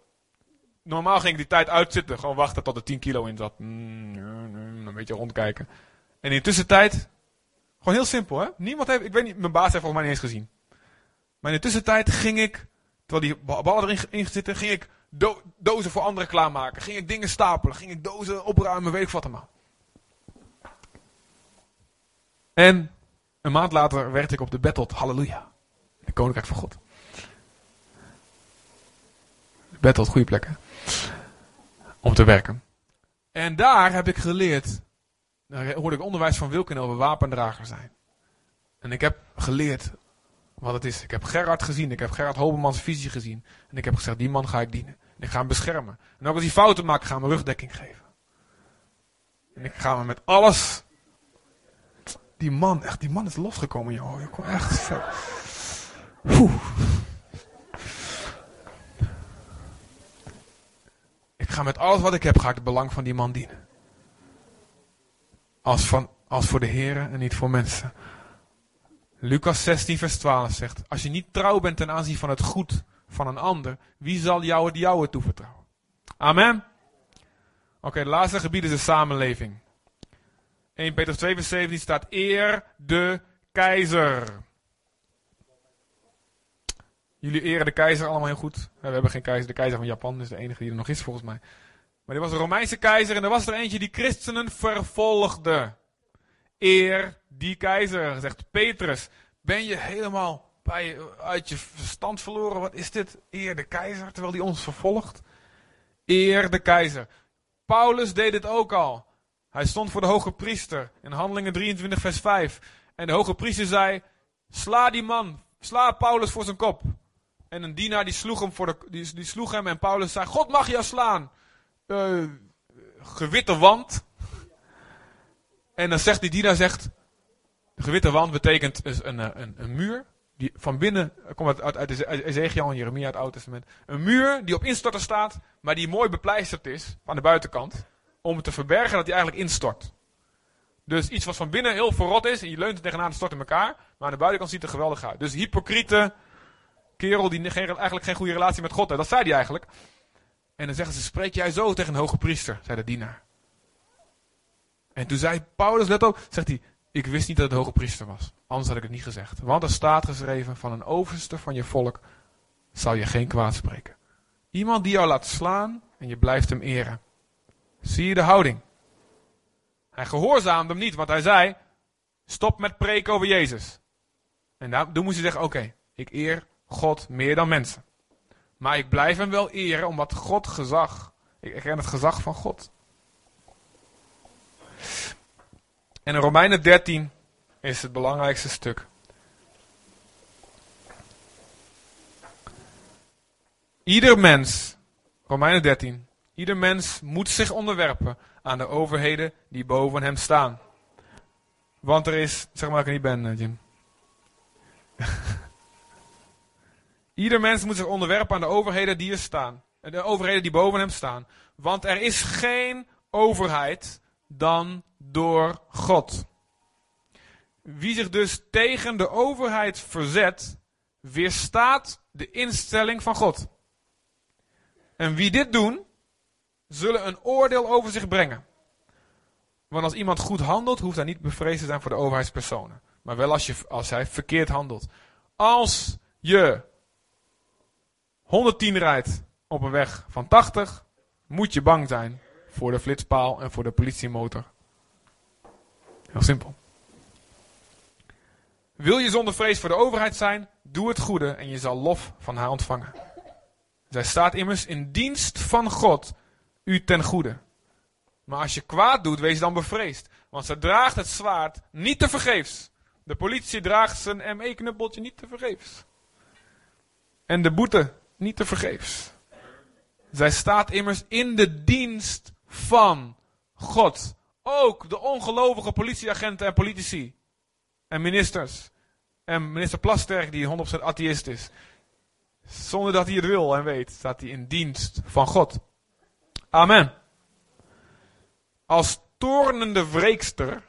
[SPEAKER 1] normaal ging ik die tijd uitzitten. Gewoon wachten tot er 10 kilo in zat. Mm, een beetje rondkijken. En in de tussentijd, gewoon heel simpel hè. Niemand heeft, ik weet niet, mijn baas heeft volgens mij niet eens gezien. Maar in de tussentijd ging ik, terwijl die ballen erin in zitten, ging ik do dozen voor anderen klaarmaken. Ging ik dingen stapelen. Ging ik dozen opruimen, weet ik wat allemaal. En een maand later werd ik op de tot halleluja. De koninkrijk van God. Tot goede plekken om te werken. En daar heb ik geleerd, daar hoorde ik onderwijs van Wilken over wapendrager zijn. En ik heb geleerd wat het is. Ik heb Gerard gezien, ik heb Gerard Hobemans visie gezien. En ik heb gezegd, die man ga ik dienen. En ik ga hem beschermen. En ook als hij fouten maakt, ga ik hem rugdekking geven. En ik ga me met alles... Die man, echt, die man is losgekomen, joh. Ik kom echt vet. Oeh. Ga met alles wat ik heb, ga ik het belang van die man dienen. Als, van, als voor de heren en niet voor mensen. Lucas 16 vers 12 zegt, als je niet trouw bent ten aanzien van het goed van een ander, wie zal jou het jouwe toevertrouwen? Amen. Oké, het laatste gebied is de samenleving. 1 Petrus 2 vers 17 staat, eer de keizer. Jullie eren de keizer allemaal heel goed. We hebben geen keizer. De keizer van Japan is de enige die er nog is volgens mij. Maar dit was een Romeinse keizer en er was er eentje die christenen vervolgde. Eer die keizer, zegt Petrus. Ben je helemaal bij, uit je verstand verloren? Wat is dit? Eer de keizer, terwijl die ons vervolgt? Eer de keizer. Paulus deed het ook al. Hij stond voor de hoge priester in Handelingen 23 vers 5. En de hoge priester zei, sla die man, sla Paulus voor zijn kop. En een dienaar die sloeg hem, voor de, die, die sloeg hem en Paulus zei, God mag jou slaan. Uh, gewitte wand. En dan zegt die dienaar, zegt, gewitte wand betekent dus een, een, een, een muur. Die van binnen, komt uit, uit, uit Ezekiel en Jeremia, het Oude Testament. Een muur die op instorten staat, maar die mooi bepleisterd is aan de buitenkant. Om te verbergen dat hij eigenlijk instort. Dus iets wat van binnen heel verrot is, en je leunt er tegenaan, het stort in elkaar. Maar aan de buitenkant ziet het er geweldig uit. Dus hypocriete, kerel die geen, eigenlijk geen goede relatie met God heeft. Dat zei hij eigenlijk. En dan zeggen ze, spreek jij zo tegen een hoge priester, zei de dienaar. En toen zei Paulus, let op, zegt hij, ik wist niet dat het hoge priester was. Anders had ik het niet gezegd. Want er staat geschreven, van een overste van je volk zal je geen kwaad spreken. Iemand die jou laat slaan en je blijft hem eren. Zie je de houding? Hij gehoorzaamde hem niet, want hij zei, stop met preken over Jezus. En toen moest hij zeggen, oké, ik eer God meer dan mensen. Maar ik blijf hem wel eren, omdat God gezag. Ik ken het gezag van God. En in Romeinen 13 is het belangrijkste stuk. Ieder mens, Romeinen 13, ieder mens moet zich onderwerpen aan de overheden die boven hem staan. Want er is, zeg maar dat ik er niet ben, eh, Jim. <laughs> ieder mens moet zich onderwerpen aan de overheden die er staan. De overheden die boven hem staan. Want er is geen overheid dan door God. Wie zich dus tegen de overheid verzet, weerstaat de instelling van God. En wie dit doen, zullen een oordeel over zich brengen. Want als iemand goed handelt, hoeft hij niet bevreesd te zijn voor de overheidspersonen. Maar wel als, je, als hij verkeerd handelt. Als je 110 rijdt op een weg van 80, moet je bang zijn voor de flitspaal en voor de politiemotor. Heel simpel. Wil je zonder vrees voor de overheid zijn, doe het goede en je zal lof van haar ontvangen. Zij staat immers in dienst van God u ten goede. Maar als je kwaad doet, wees dan bevreesd. Want ze draagt het zwaard niet te vergeefs. De politie draagt zijn ME-knuppeltje niet te vergeefs. En de boete niet te vergeefs. Zij staat immers in de dienst van God. Ook de ongelovige politieagenten en politici. En ministers. En minister Plasterk die 100% atheïst is. Zonder dat hij het wil en weet, staat hij in dienst van God. Amen. Als toornende wreekster,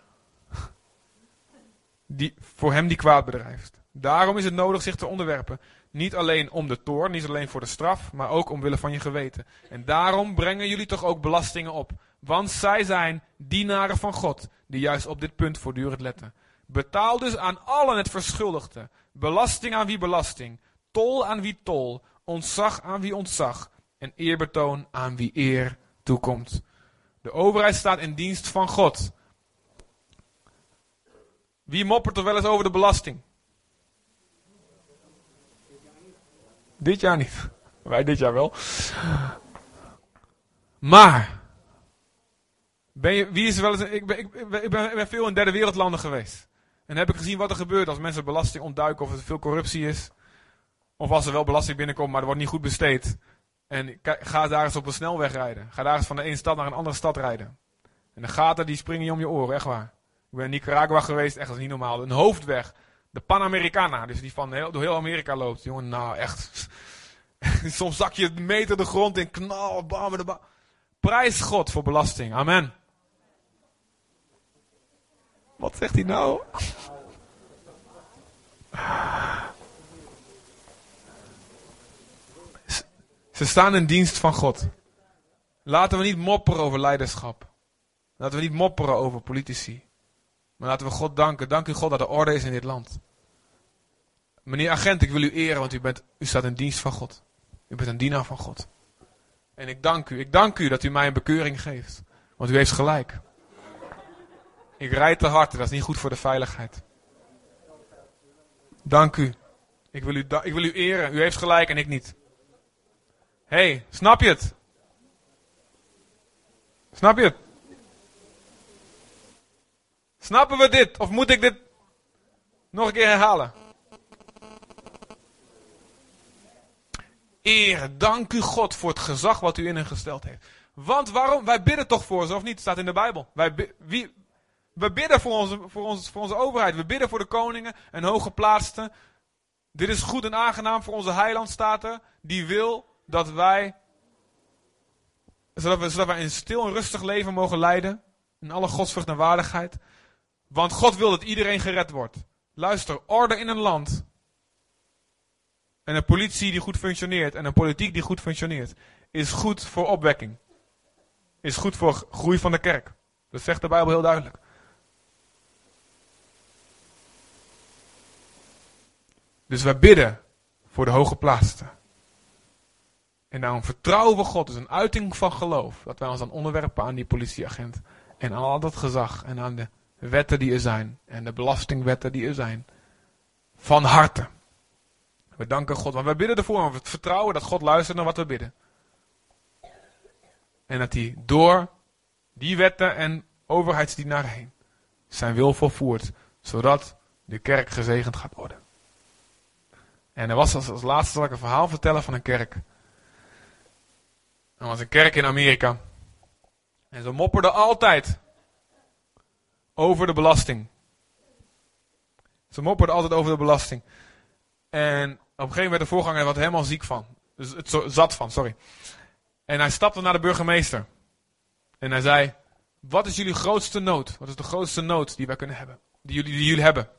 [SPEAKER 1] die, voor hem die kwaad bedrijft. Daarom is het nodig zich te onderwerpen. Niet alleen om de toorn, niet alleen voor de straf, maar ook omwille van je geweten. En daarom brengen jullie toch ook belastingen op. Want zij zijn dienaren van God, die juist op dit punt voortdurend letten. Betaal dus aan allen het verschuldigde. Belasting aan wie belasting. Tol aan wie tol. Ontzag aan wie ontzag. En eerbetoon aan wie eer toekomt. De overheid staat in dienst van God. Wie moppert er wel eens over de belasting? Dit jaar niet. <laughs> Wij dit jaar wel. Maar. Ben je, wie is wel eens. Ik ben, ik, ben, ik ben veel in derde wereldlanden geweest. En heb ik gezien wat er gebeurt als mensen belasting ontduiken of er veel corruptie is. Of als er wel belasting binnenkomt, maar er wordt niet goed besteed. En ga daar eens op een snelweg rijden. Ga daar eens van de ene stad naar een andere stad rijden. En de gaten die springen je om je oren, echt waar. Ik ben in Nicaragua geweest, echt is niet normaal. Een hoofdweg. De Panamericana, dus die van heel, door heel Amerika loopt. Jongen, nou echt. <laughs> Soms zak je een meter de grond in, knal, bam, bam. Prijs God voor belasting. Amen. Wat zegt hij nou? Ze staan in dienst van God. Laten we niet mopperen over leiderschap. Laten we niet mopperen over politici. Maar laten we God danken. Dank u God dat er orde is in dit land. Meneer agent, ik wil u eren, want u, bent, u staat in dienst van God. U bent een dienaar van God. En ik dank u. Ik dank u dat u mij een bekeuring geeft. Want u heeft gelijk. Ik rijd te hard, dat is niet goed voor de veiligheid. Dank u. Ik wil u, ik wil u eren. U heeft gelijk en ik niet. Hé, hey, snap je het? Snap je het? Snappen we dit? Of moet ik dit nog een keer herhalen? Eer, dank u God voor het gezag wat u in hen gesteld heeft. Want waarom? Wij bidden toch voor ze, of niet? Het staat in de Bijbel. Wij, wie, we bidden voor onze, voor, ons, voor onze overheid. We bidden voor de koningen en hooggeplaatsten. Dit is goed en aangenaam voor onze heilandstaten. Die wil dat wij, zodat, we, zodat wij een stil en rustig leven mogen leiden. In alle godsvrucht en waardigheid. Want God wil dat iedereen gered wordt. Luister, orde in een land. En een politie die goed functioneert. En een politiek die goed functioneert. Is goed voor opwekking. Is goed voor groei van de kerk. Dat zegt de Bijbel heel duidelijk. Dus wij bidden voor de hoge plaatsen. En daarom vertrouwen we God. Dus een uiting van geloof. Dat wij ons dan onderwerpen aan die politieagent. En aan al dat gezag. En aan de wetten die er zijn. En de belastingwetten die er zijn. Van harte. We danken God. Want wij bidden ervoor. Want we vertrouwen dat God luistert naar wat we bidden. En dat hij door die wetten en overheidsdienaren heen zijn wil volvoert, zodat de kerk gezegend gaat worden. En er was als, als laatste zal ik een verhaal vertellen van een kerk. Er was een kerk in Amerika. En ze mopperden altijd over de belasting. Ze mopperden altijd over de belasting. En een gegeven moment werd de voorganger er wat helemaal ziek van. Dus het zat van, sorry. En hij stapte naar de burgemeester. En hij zei: Wat is jullie grootste nood? Wat is de grootste nood die wij kunnen hebben? Die jullie, die jullie hebben?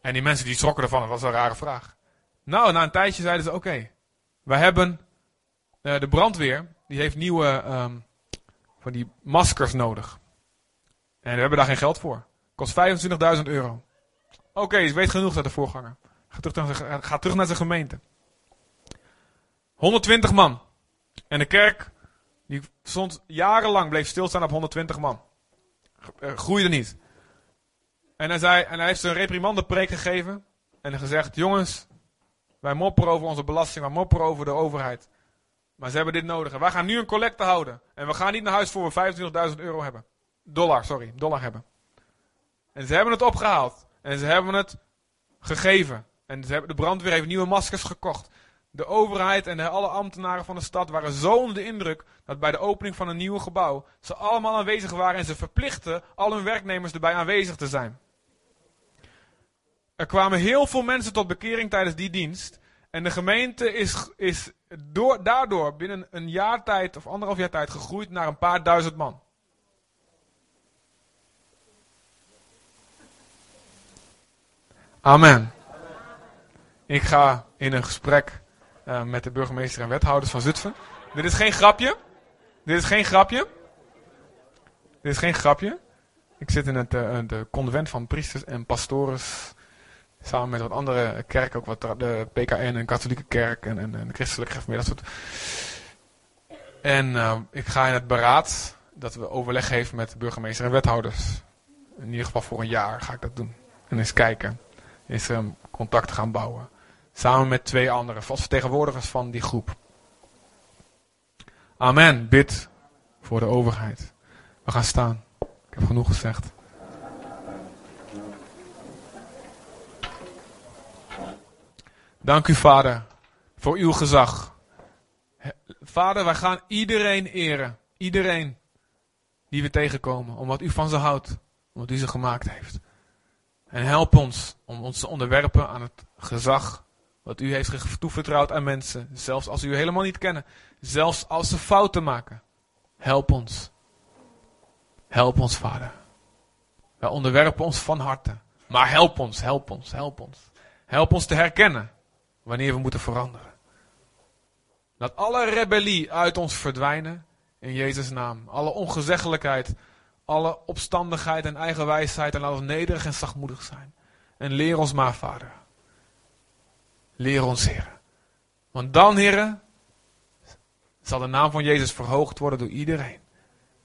[SPEAKER 1] En die mensen die schrokken ervan, dat was een rare vraag. Nou, na een tijdje zeiden ze: Oké, wij hebben eh, de brandweer, die heeft nieuwe ehm, van die maskers nodig. En we hebben daar geen geld voor. Kost 25.000 euro. Oké, je weet genoeg, zei de voorganger. Ga terug, naar zijn, terug naar gemeente. 120 man. En de kerk, die stond jarenlang, bleef stilstaan op 120 man. Eh, groeide niet. En hij, zei, en hij heeft ze een reprimandepreek gegeven. En gezegd, jongens, wij mopperen over onze belasting, wij mopperen over de overheid. Maar ze hebben dit nodig. En wij gaan nu een collecte houden. En we gaan niet naar huis voor we 25.000 euro hebben. Dollar, sorry, dollar hebben. En ze hebben het opgehaald. En ze hebben het gegeven. En ze hebben, de brandweer heeft nieuwe maskers gekocht. De overheid en de, alle ambtenaren van de stad waren zo onder de indruk dat bij de opening van een nieuw gebouw ze allemaal aanwezig waren en ze verplichten al hun werknemers erbij aanwezig te zijn. Er kwamen heel veel mensen tot bekering tijdens die dienst. En de gemeente is, is door, daardoor binnen een jaar tijd of anderhalf jaar tijd gegroeid naar een paar duizend man. Amen. Ik ga in een gesprek uh, met de burgemeester en wethouders van Zutphen. Dit is geen grapje. Dit is geen grapje. Dit is geen grapje. Ik zit in het uh, de convent van priesters en pastores. Samen met wat andere kerken, ook wat de PKN en katholieke kerk en, en, de christelijke gemeente, dat soort. En uh, ik ga in het beraad dat we overleg heeft met de burgemeester en wethouders. In ieder geval voor een jaar ga ik dat doen. En eens kijken. Eens um, contact gaan bouwen. Samen met twee anderen, als vertegenwoordigers van die groep. Amen. Bid voor de overheid. We gaan staan. Ik heb genoeg gezegd. Dank u, Vader, voor uw gezag. Vader, wij gaan iedereen eren. Iedereen die we tegenkomen. Omdat u van ze houdt. Omdat u ze gemaakt heeft. En help ons om ons te onderwerpen aan het gezag wat u heeft toevertrouwd aan mensen. Zelfs als u helemaal niet kennen. Zelfs als ze fouten maken. Help ons. Help ons, Vader. Wij onderwerpen ons van harte. Maar help ons, help ons, help ons. Help ons te herkennen wanneer we moeten veranderen. Laat alle rebellie uit ons verdwijnen in Jezus' naam. Alle ongezeggelijkheid, alle opstandigheid en eigen wijsheid en laat ons nederig en zachtmoedig zijn. En leer ons maar, Vader. Leer ons, Heer. Want dan, Heer, zal de naam van Jezus verhoogd worden door iedereen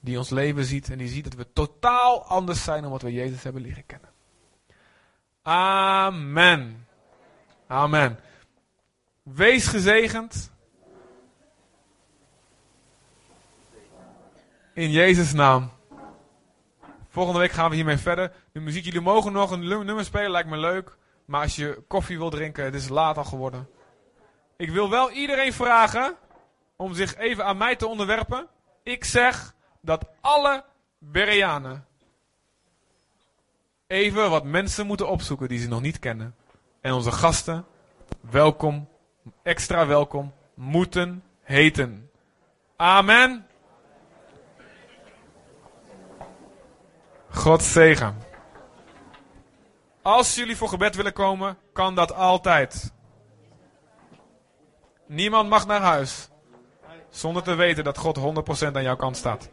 [SPEAKER 1] die ons leven ziet en die ziet dat we totaal anders zijn dan wat we Jezus hebben leren kennen. Amen. Amen. Wees gezegend. In Jezus' naam. Volgende week gaan we hiermee verder. De muziek, jullie mogen nog een nummer spelen, lijkt me leuk. Maar als je koffie wil drinken, het is laat al geworden. Ik wil wel iedereen vragen om zich even aan mij te onderwerpen. Ik zeg dat alle Bereanen even wat mensen moeten opzoeken die ze nog niet kennen. En onze gasten welkom, extra welkom, moeten heten. Amen. God zegen. Als jullie voor gebed willen komen, kan dat altijd. Niemand mag naar huis zonder te weten dat God 100% aan jouw kant staat.